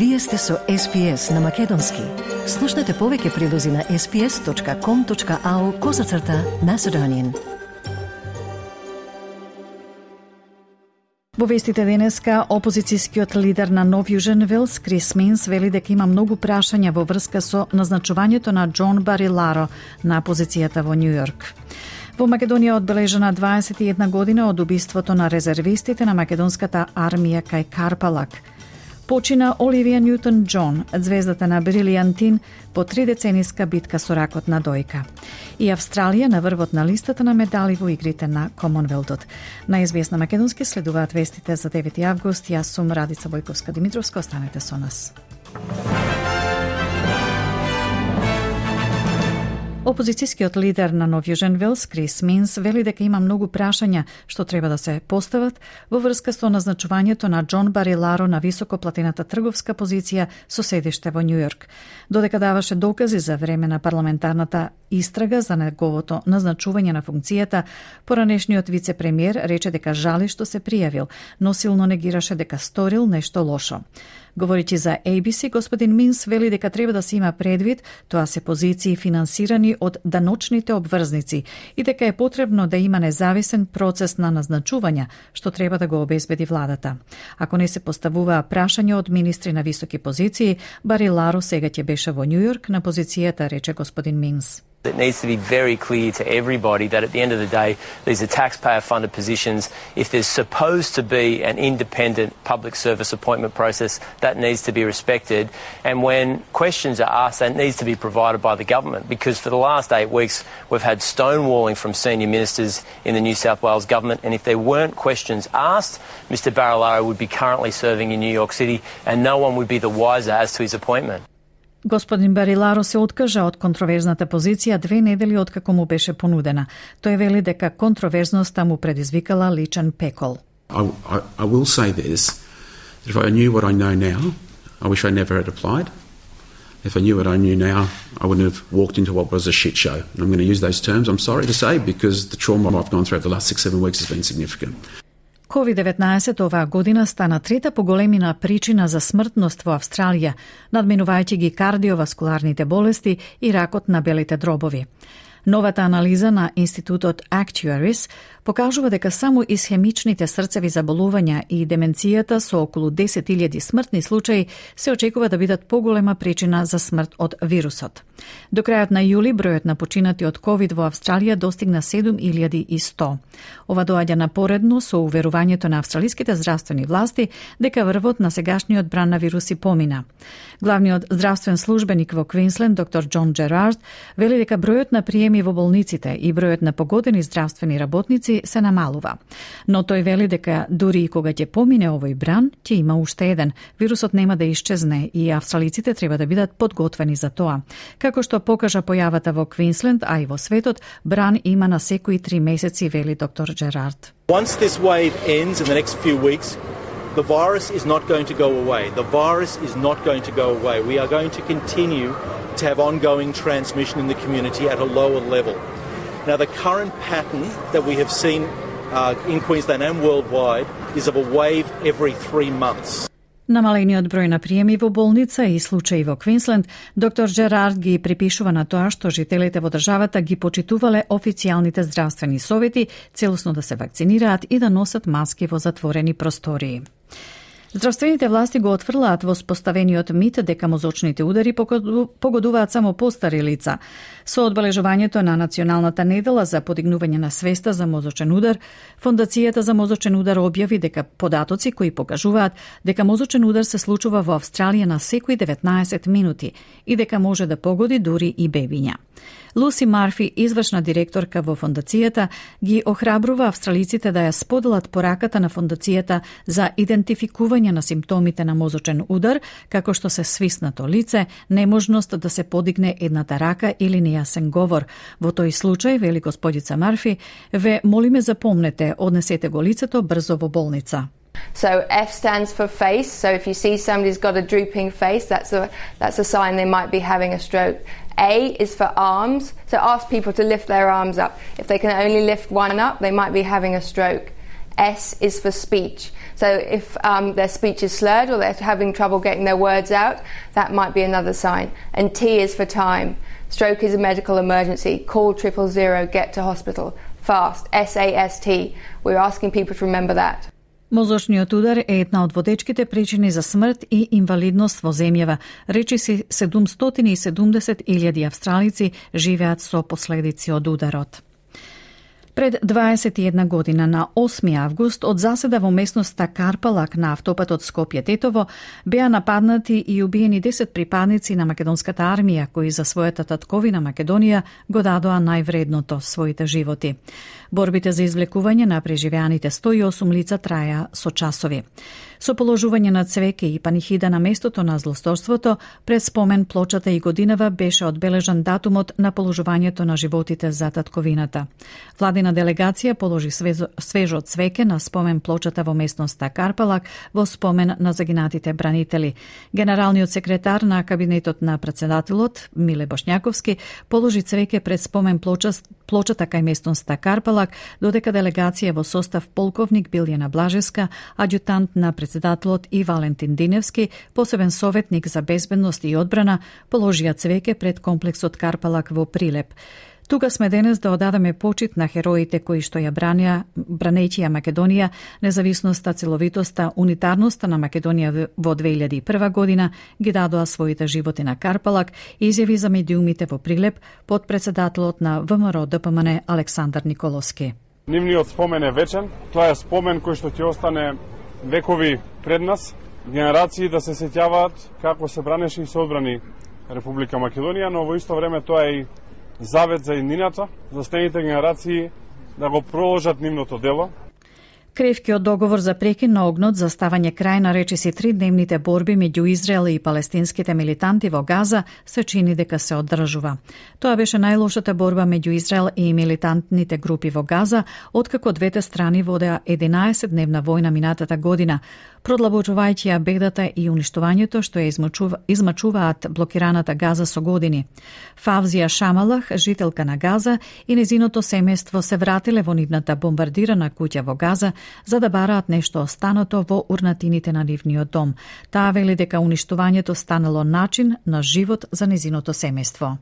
Вие сте со SPS на Македонски. Слушнете повеќе прилози на sps.com.au козацрта на Седонин. Во вестите денеска, опозицијскиот лидер на Нов Јужен Велс, Крис Минс, вели дека има многу прашања во врска со назначувањето на Џон Бариларо на позицијата во Нью Йорк. Во Македонија одбележена 21 година од убиството на резервистите на македонската армија кај Карпалак – почина Оливија Ньютон Џон, звездата на Брилијантин, по три децениска битка со ракот на дојка. И Австралија на врвот на листата на медали во игрите на Комонвелтот. На известна македонски следуваат вестите за 9 август. Јас сум Радица Бојковска Димитровска. Останете со нас. Опозицијскиот лидер на Нов Јужен Велс, Крис Минс, вели дека има многу прашања што треба да се постават во врска со назначувањето на Џон Бариларо на високоплатената трговска позиција со седиште во Њујорк. Додека даваше докази за време на парламентарната истрага за неговото назначување на функцијата, поранешниот вице-премиер рече дека жали што се пријавил, но силно негираше дека сторил нешто лошо. Говорите за ABC, господин Минс вели дека треба да се има предвид тоа се позиции финансирани од даночните обврзници и дека е потребно да има независен процес на назначување, што треба да го обезбеди владата. Ако не се поставуваа прашања од министри на високи позиции, Бари Ларо сега ќе беше во Њујорк на позицијата, рече господин Минс. It needs to be very clear to everybody that at the end of the day, these are taxpayer funded positions. If there's supposed to be an independent public service appointment process, that needs to be respected. And when questions are asked, that needs to be provided by the government because for the last eight weeks, we've had stonewalling from senior ministers in the New South Wales government. And if there weren't questions asked, Mr. Barilaro would be currently serving in New York City and no one would be the wiser as to his appointment. Господин Бариларо се откажа од контроверзната позиција две недели откако му беше понудена. Тој вели дека контроверзноста му предизвикала личен пекол. I, I, I will say this, if I knew what I know now, I wish I never had applied. If I knew what I knew now, I wouldn't have walked into what was a shit show. And I'm going to use those terms, I'm sorry to say, because the trauma I've gone through over the last six, seven weeks has been significant. COVID-19 оваа година стана трета поголемина причина за смртност во Австралија, надминувајќи ги кардиоваскуларните болести и ракот на белите дробови. Новата анализа на Институтот Actuaries покажува дека само исхемичните срцеви заболувања и деменцијата со околу 10.000 смртни случаи се очекува да бидат поголема причина за смрт од вирусот. До крајот на јули бројот на починати од ковид во Австралија достигна 7100. Ова доаѓа напоредно со уверувањето на австралиските здравствени власти дека врвот на сегашниот бран на вируси помина. Главниот здравствен службеник во Квинсленд, доктор Џон Джерард, вели дека бројот на приеми во болниците и бројот на погодени здравствени работници се намалува. Но тој вели дека дури и кога ќе помине овој бран, ќе има уште еден. Вирусот нема да исчезне и австралиците треба да бидат подготвени за тоа. Како што покажа појавата во Квинсленд, а и во светот, бран има на секои три месеци, вели доктор Джерард. Once this wave ends in the next few weeks, the virus is not going to go away. The virus is not going to go away. We are going to continue to have ongoing transmission in the community at a lower level. Now, the current pattern that we have seen uh, in Queensland and worldwide is of a wave every three months. Намалениот број на приеми во болница и случаи во Квинсленд, доктор Джерард ги припишува на тоа што жителите во државата ги почитувале официјалните здравствени совети целосно да се вакцинираат и да носат маски во затворени простории. Здравствените власти го отфрлаат во споставениот мит дека мозочните удари погодуваат само постари лица. Со одбележувањето на Националната недела за подигнување на свеста за мозочен удар, Фондацијата за мозочен удар објави дека податоци кои покажуваат дека мозочен удар се случува во Австралија на секои 19 минути и дека може да погоди дури и бебиња. Луси Марфи, извршна директорка во фондацијата, ги охрабрува австралиците да ја споделат пораката на фондацијата за идентификување на симптомите на мозочен удар, како што се свиснато лице, неможност да се подигне едната рака или нејасен говор. Во тој случај, вели господица Марфи, ве молиме запомнете, однесете го лицето брзо во болница. So F stands for face. So if you see somebody's got a drooping face, that's a that's a sign they might be having a stroke. A is for arms. So ask people to lift their arms up. If they can only lift one up, they might be having a stroke. S is for speech. So if um, their speech is slurred or they're having trouble getting their words out, that might be another sign. And T is for time. Stroke is a medical emergency. Call triple zero, get to hospital. Fast, S A S T. We're asking people to remember that. Мозочниот удар е една од водечките причини за смрт и инвалидност во земјава. Речи си 770.000 австралици живеат со последици од ударот. Пред 21 година на 8 август од заседа во местноста Карпалак на автопатот Скопје Тетово беа нападнати и убиени 10 припадници на македонската армија кои за својата татковина Македонија го дадоа највредното своите животи. Борбите за извлекување на преживеаните 108 лица траја со часови. Со положување на цвеќе и панихида на местото на злосторството, пред спомен плочата и годинава беше одбележан датумот на положувањето на животите за татковината. Владина делегација положи свежо, свежо цвеќе на спомен плочата во местноста Карпалак во спомен на загинатите бранители. Генералниот секретар на кабинетот на председателот Миле Бошњаковски положи цвеќе пред спомен плоча, плочата кај местноста Карпалак, додека делегација во состав полковник Билјана Блажеска, адјутант на председателот председателот и Валентин Диневски, посебен советник за безбедност и одбрана, положија цвеќе пред комплексот Карпалак во Прилеп. Тука сме денес да одадеме почит на хероите кои што ја бранија, бранејќи ја Македонија, независноста, целовитоста, унитарноста на Македонија во 2001 година, ги дадоа своите животи на Карпалак, изјави за медиумите во Прилеп под председателот на ВМРО ДПМН Александар Николовски. Нивниот спомен е вечен, тоа е спомен кој што ќе остане векови пред нас, генерации да се сеќаваат како се бранеше и се одбрани Република Македонија, но во исто време тоа е и завет за еднината, за следните генерации да го проложат нивното дело, Кревкиот договор за прекин на огнот за ставање крај на речиси тридневните борби меѓу Израел и палестинските милитанти во Газа се чини дека се одржува. Тоа беше најлошата борба меѓу Израел и милитантните групи во Газа, откако двете страни водеа 11-дневна војна минатата година, продлабочувајќи ја бедата и уништувањето што ја измачува, измачуваат блокираната Газа со години. Фавзија Шамалах, жителка на Газа и незиното семејство се вратиле во нивната бомбардирана куќа во Газа за да бараат нешто останато во урнатините на нивниот дом. Таа вели дека уништувањето станало начин на живот за незиното семејство.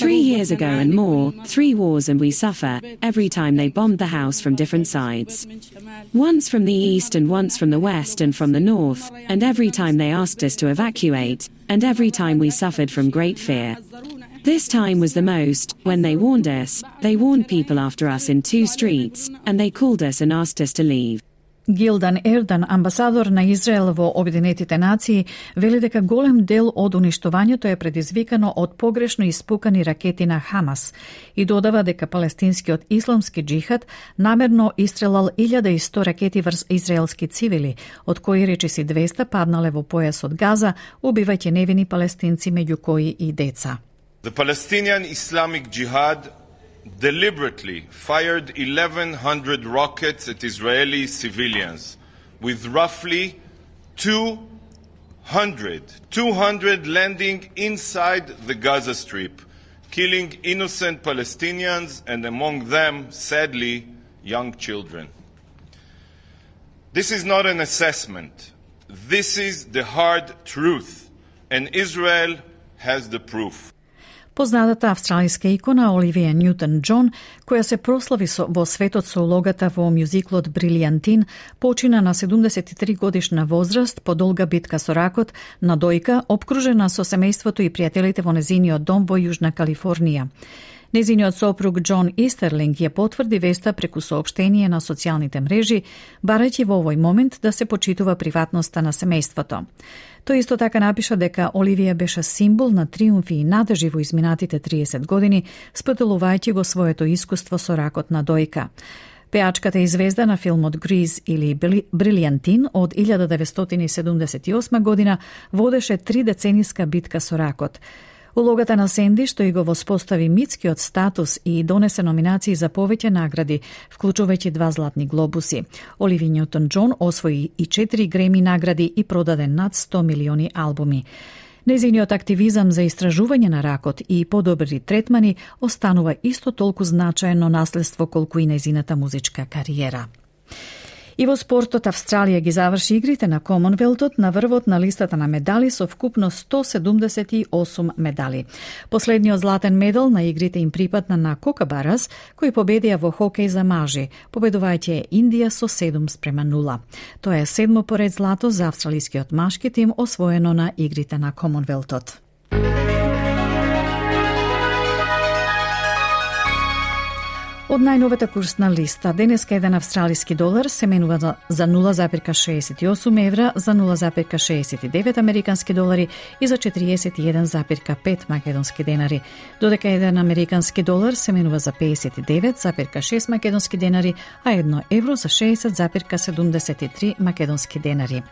Three years ago and more, three wars and we suffer every time they bombed the house from different sides. Once from the east and once from the west and from the north, and every time they asked us to evacuate, and every time we suffered from great fear. This time was the most, when they warned us, they warned people after us in two streets, and they called us and asked us to leave. Гилдан Ердан, амбасадор на Израел во Обединетите нации, вели дека голем дел од уништувањето е предизвикано од погрешно испукани ракети на Хамас и додава дека палестинскиот исламски джихад намерно истрелал 1100 ракети врз израелски цивили, од кои речиси 200 паднале во појасот Газа, убивајќи невини палестинци меѓу кои и деца. The Palestinian Islamic Jihad deliberately fired 1,100 rockets at Israeli civilians, with roughly 200, 200 landing inside the Gaza Strip, killing innocent Palestinians and among them, sadly, young children. This is not an assessment. This is the hard truth, and Israel has the proof. Познатата австралиска икона Оливија Ньютон Джон, која се прослави со, во светот со улогата во мюзиклот Брилијантин, почина на 73 годишна возраст по долга битка со ракот на дојка, обкружена со семејството и пријателите во незиниот дом во Јужна Калифорнија. Незиниот сопруг Џон Истерлинг ја потврди веста преку сообштение на социјалните мрежи, барајќи во овој момент да се почитува приватноста на семејството. Тој исто така напиша дека Оливија беше символ на триумфи и надежи во изминатите 30 години, споделувајќи го своето искуство со ракот на дојка. Пеачката е звезда на филмот Гриз или Брилијантин од 1978 година водеше три децениска битка со ракот. Улогата на Сенди, што и го воспостави митскиот статус и донесе номинации за повеќе награди, вклучувајќи два златни глобуси. Оливи Ньютон Џон освои и четири Греми награди и продаде над 100 милиони албуми. Незиниот активизам за истражување на ракот и подобри третмани останува исто толку значајно наследство колку и незината музичка кариера. И во спортот Австралија ги заврши игрите на Комонвелтот на врвот на листата на медали со вкупно 178 медали. Последниот златен медал на игрите им припадна на Кокабарас, кои победија во хокеј за мажи, победувајќи Индија со 7 спрема 0. Тоа е седмо поред злато за австралискиот машки тим освоено на игрите на Комонвелтот. Од најновата курсна листа, денеска еден австралиски долар се менува за 0,68 евра, за 0,69 американски долари и за 41,5 македонски денари, додека еден американски долар се менува за 59,6 македонски денари, а едно евро за 60,73 македонски денари.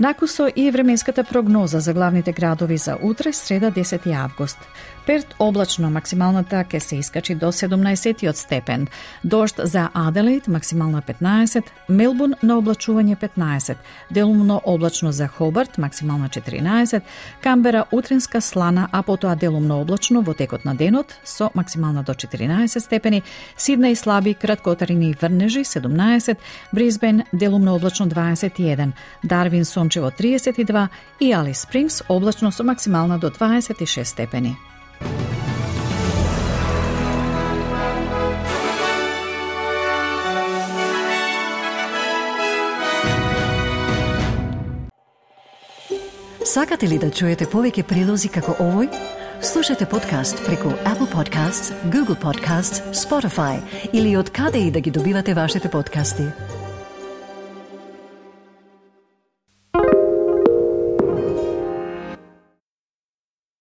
Накусо и временската прогноза за главните градови за утре, среда 10 август. Перт облачно, максималната ќе се искачи до 17 степен. Дожд за Аделаид, максимална 15, Мелбун на облачување 15, делумно облачно за Хобарт, максимална 14, Камбера утринска слана, а потоа делумно облачно во текот на денот со максимална до 14 степени, Сиднеј слаби краткотарини и врнежи 17, Бризбен делумно облачно 21, Дарвин сончево 32 и Али Спрингс облачно со максимална до 26 степени. Сакате ли да чуете повеќе прилози како овој? Слушате подкаст преку Apple Podcasts, Google Podcasts, Spotify или од каде и да ги добивате вашите подкасти.